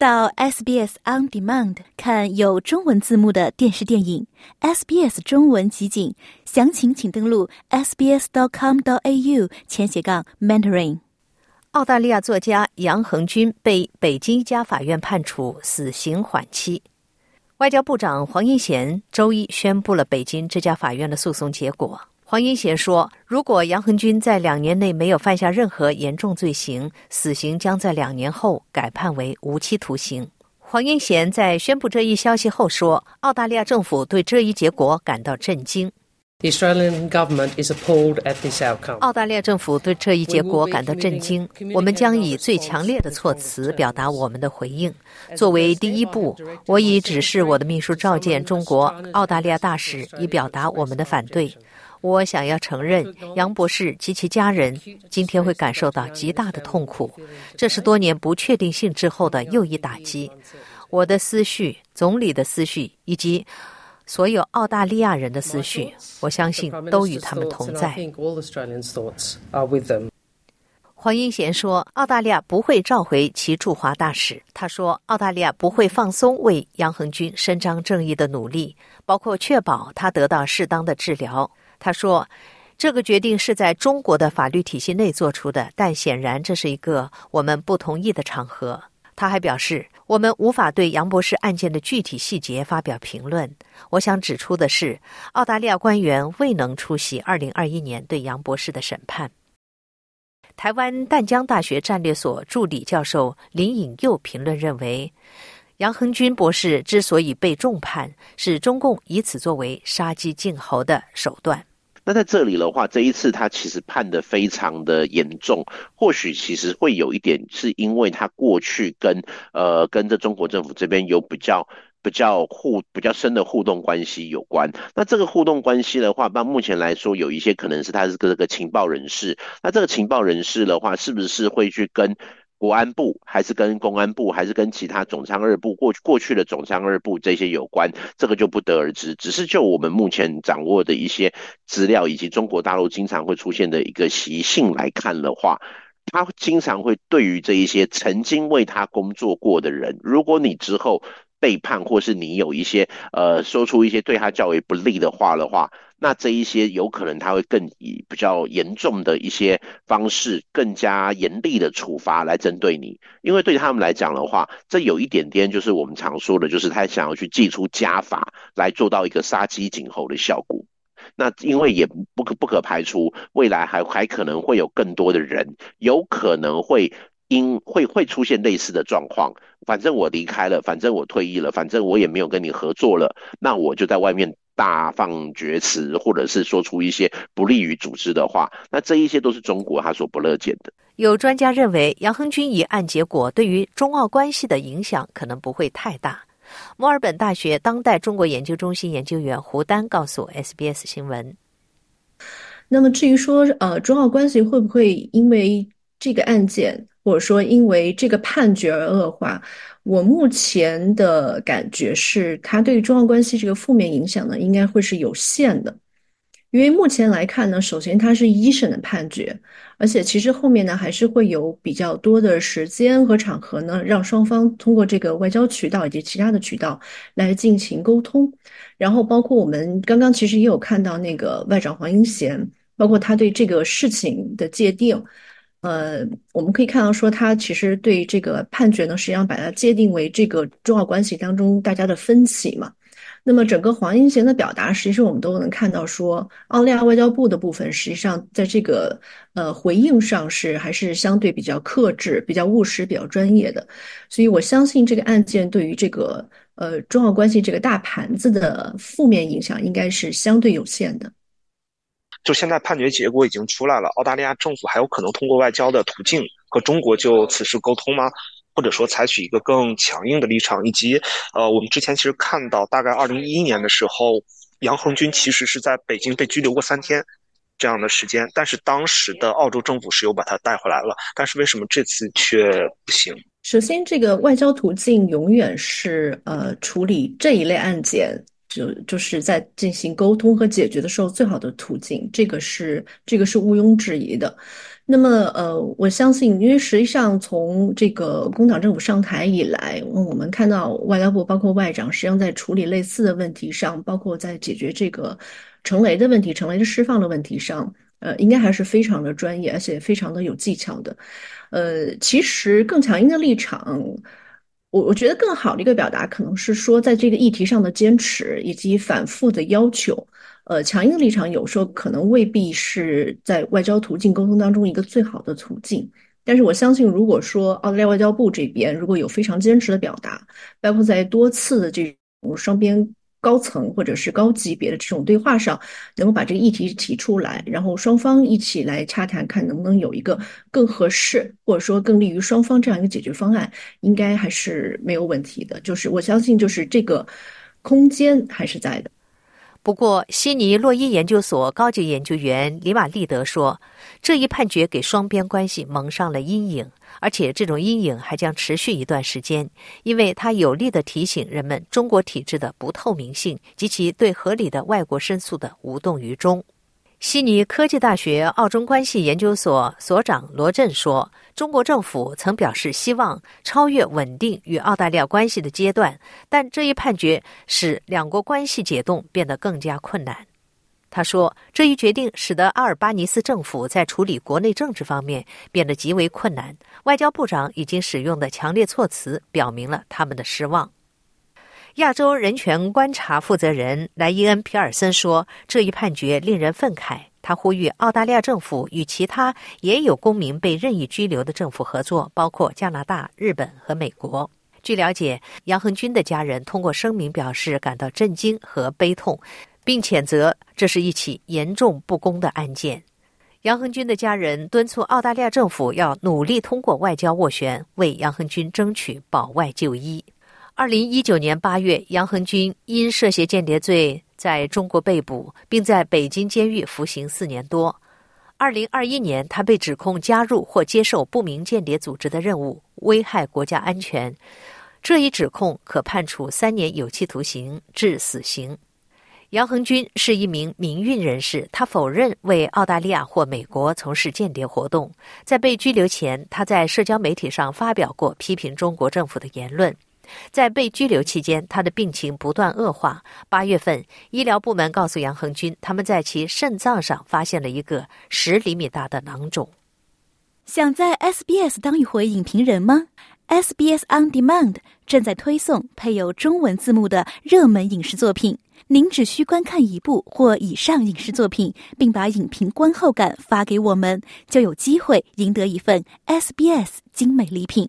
到 SBS On Demand 看有中文字幕的电视电影 SBS 中文集锦，详情请登录 sbs.com.au 前斜杠 mentoring。澳大利亚作家杨恒军被北京一家法院判处死刑缓期。外交部长黄英贤周一宣布了北京这家法院的诉讼结果。黄英贤说：“如果杨恒军在两年内没有犯下任何严重罪行，死刑将在两年后改判为无期徒刑。”黄英贤在宣布这一消息后说：“澳大利亚政府对这一结果感到震惊。” The Australian government is appalled at this outcome. 澳大利亚政府对这一结果感到震惊。我们将以最强烈的措辞表达我们的回应。作为第一步，我已指示我的秘书召见中国澳大利亚大使，以表达我们的反对。我想要承认，杨博士及其家人今天会感受到极大的痛苦。这是多年不确定性之后的又一打击。我的思绪、总理的思绪以及所有澳大利亚人的思绪，我相信都与他们同在。黄英贤说：“澳大利亚不会召回其驻华大使。”他说：“澳大利亚不会放松为杨恒军伸张正义的努力，包括确保他得到适当的治疗。”他说：“这个决定是在中国的法律体系内做出的，但显然这是一个我们不同意的场合。”他还表示：“我们无法对杨博士案件的具体细节发表评论。”我想指出的是，澳大利亚官员未能出席二零二一年对杨博士的审判。台湾淡江大学战略所助理教授林颖佑评论认为，杨恒军博士之所以被重判，是中共以此作为杀鸡儆猴的手段。那在这里的话，这一次他其实判的非常的严重，或许其实会有一点是因为他过去跟呃跟着中国政府这边有比较比较互比较深的互动关系有关。那这个互动关系的话，那目前来说有一些可能是他是个这个情报人士。那这个情报人士的话，是不是会去跟？国安部还是跟公安部，还是跟其他总参二部过去过去的总参二部这些有关，这个就不得而知。只是就我们目前掌握的一些资料，以及中国大陆经常会出现的一个习性来看的话，他经常会对于这一些曾经为他工作过的人，如果你之后背叛，或是你有一些呃说出一些对他较为不利的话的话。那这一些有可能他会更以比较严重的一些方式，更加严厉的处罚来针对你，因为对他们来讲的话，这有一点点就是我们常说的，就是他想要去祭出家法来做到一个杀鸡儆猴的效果。那因为也不可不可排除未来还还可能会有更多的人，有可能会因会会出现类似的状况。反正我离开了，反正我退役了，反正我也没有跟你合作了，那我就在外面。大放厥词，或者是说出一些不利于组织的话，那这一些都是中国他所不乐见的。有专家认为，杨亨军一案结果对于中澳关系的影响可能不会太大。墨尔本大学当代中国研究中心研究员胡丹告诉 SBS 新闻。那么至于说，呃，中澳关系会不会因为这个案件，或者说因为这个判决而恶化？我目前的感觉是，它对于中澳关系这个负面影响呢，应该会是有限的。因为目前来看呢，首先它是一审的判决，而且其实后面呢还是会有比较多的时间和场合呢，让双方通过这个外交渠道以及其他的渠道来进行沟通。然后包括我们刚刚其实也有看到那个外长黄英贤，包括他对这个事情的界定。呃，我们可以看到说，他其实对这个判决呢，实际上把它界定为这个中澳关系当中大家的分歧嘛。那么整个黄英贤的表达，实际上我们都能看到说，澳大利亚外交部的部分实际上在这个呃回应上是还是相对比较克制、比较务实、比较专业的。所以我相信这个案件对于这个呃中澳关系这个大盘子的负面影响，应该是相对有限的。就现在判决结果已经出来了，澳大利亚政府还有可能通过外交的途径和中国就此事沟通吗？或者说采取一个更强硬的立场？以及，呃，我们之前其实看到，大概二零一一年的时候，杨恒军其实是在北京被拘留过三天这样的时间，但是当时的澳洲政府是有把他带回来了。但是为什么这次却不行？首先，这个外交途径永远是呃处理这一类案件。就就是在进行沟通和解决的时候，最好的途径，这个是这个是毋庸置疑的。那么，呃，我相信，因为实际上从这个工党政府上台以来，我们看到外交部包括外长，实际上在处理类似的问题上，包括在解决这个陈雷的问题、陈雷的释放的问题上，呃，应该还是非常的专业，而且非常的有技巧的。呃，其实更强硬的立场，我我觉得更好的一个表达，可能是说在这个议题上的坚持以及反复的要求。呃，强硬的立场有时候可能未必是在外交途径沟通当中一个最好的途径，但是我相信，如果说澳大利亚外交部这边如果有非常坚持的表达，包括在多次的这种双边高层或者是高级别的这种对话上，能够把这个议题提出来，然后双方一起来洽谈，看能不能有一个更合适或者说更利于双方这样一个解决方案，应该还是没有问题的。就是我相信，就是这个空间还是在的。不过，悉尼洛伊研究所高级研究员里马利德说，这一判决给双边关系蒙上了阴影，而且这种阴影还将持续一段时间，因为它有力的提醒人们中国体制的不透明性及其对合理的外国申诉的无动于衷。悉尼科技大学澳中关系研究所所长罗振说：“中国政府曾表示希望超越稳定与澳大利亚关系的阶段，但这一判决使两国关系解冻变得更加困难。”他说：“这一决定使得阿尔巴尼斯政府在处理国内政治方面变得极为困难。外交部长已经使用的强烈措辞表明了他们的失望。”亚洲人权观察负责人莱伊恩·皮尔森说：“这一判决令人愤慨。”他呼吁澳大利亚政府与其他也有公民被任意拘留的政府合作，包括加拿大、日本和美国。据了解，杨恒军的家人通过声明表示感到震惊和悲痛，并谴责这是一起严重不公的案件。杨恒军的家人敦促澳大利亚政府要努力通过外交斡旋，为杨恒军争取保外就医。二零一九年八月，杨恒军因涉嫌间谍罪在中国被捕，并在北京监狱服刑四年多。二零二一年，他被指控加入或接受不明间谍组织的任务，危害国家安全。这一指控可判处三年有期徒刑至死刑。杨恒军是一名民运人士，他否认为澳大利亚或美国从事间谍活动。在被拘留前，他在社交媒体上发表过批评中国政府的言论。在被拘留期间，他的病情不断恶化。八月份，医疗部门告诉杨恒军，他们在其肾脏上发现了一个十厘米大的囊肿。想在 SBS 当一回影评人吗？SBS On Demand 正在推送配有中文字幕的热门影视作品。您只需观看一部或以上影视作品，并把影评观后感发给我们，就有机会赢得一份 SBS 精美礼品。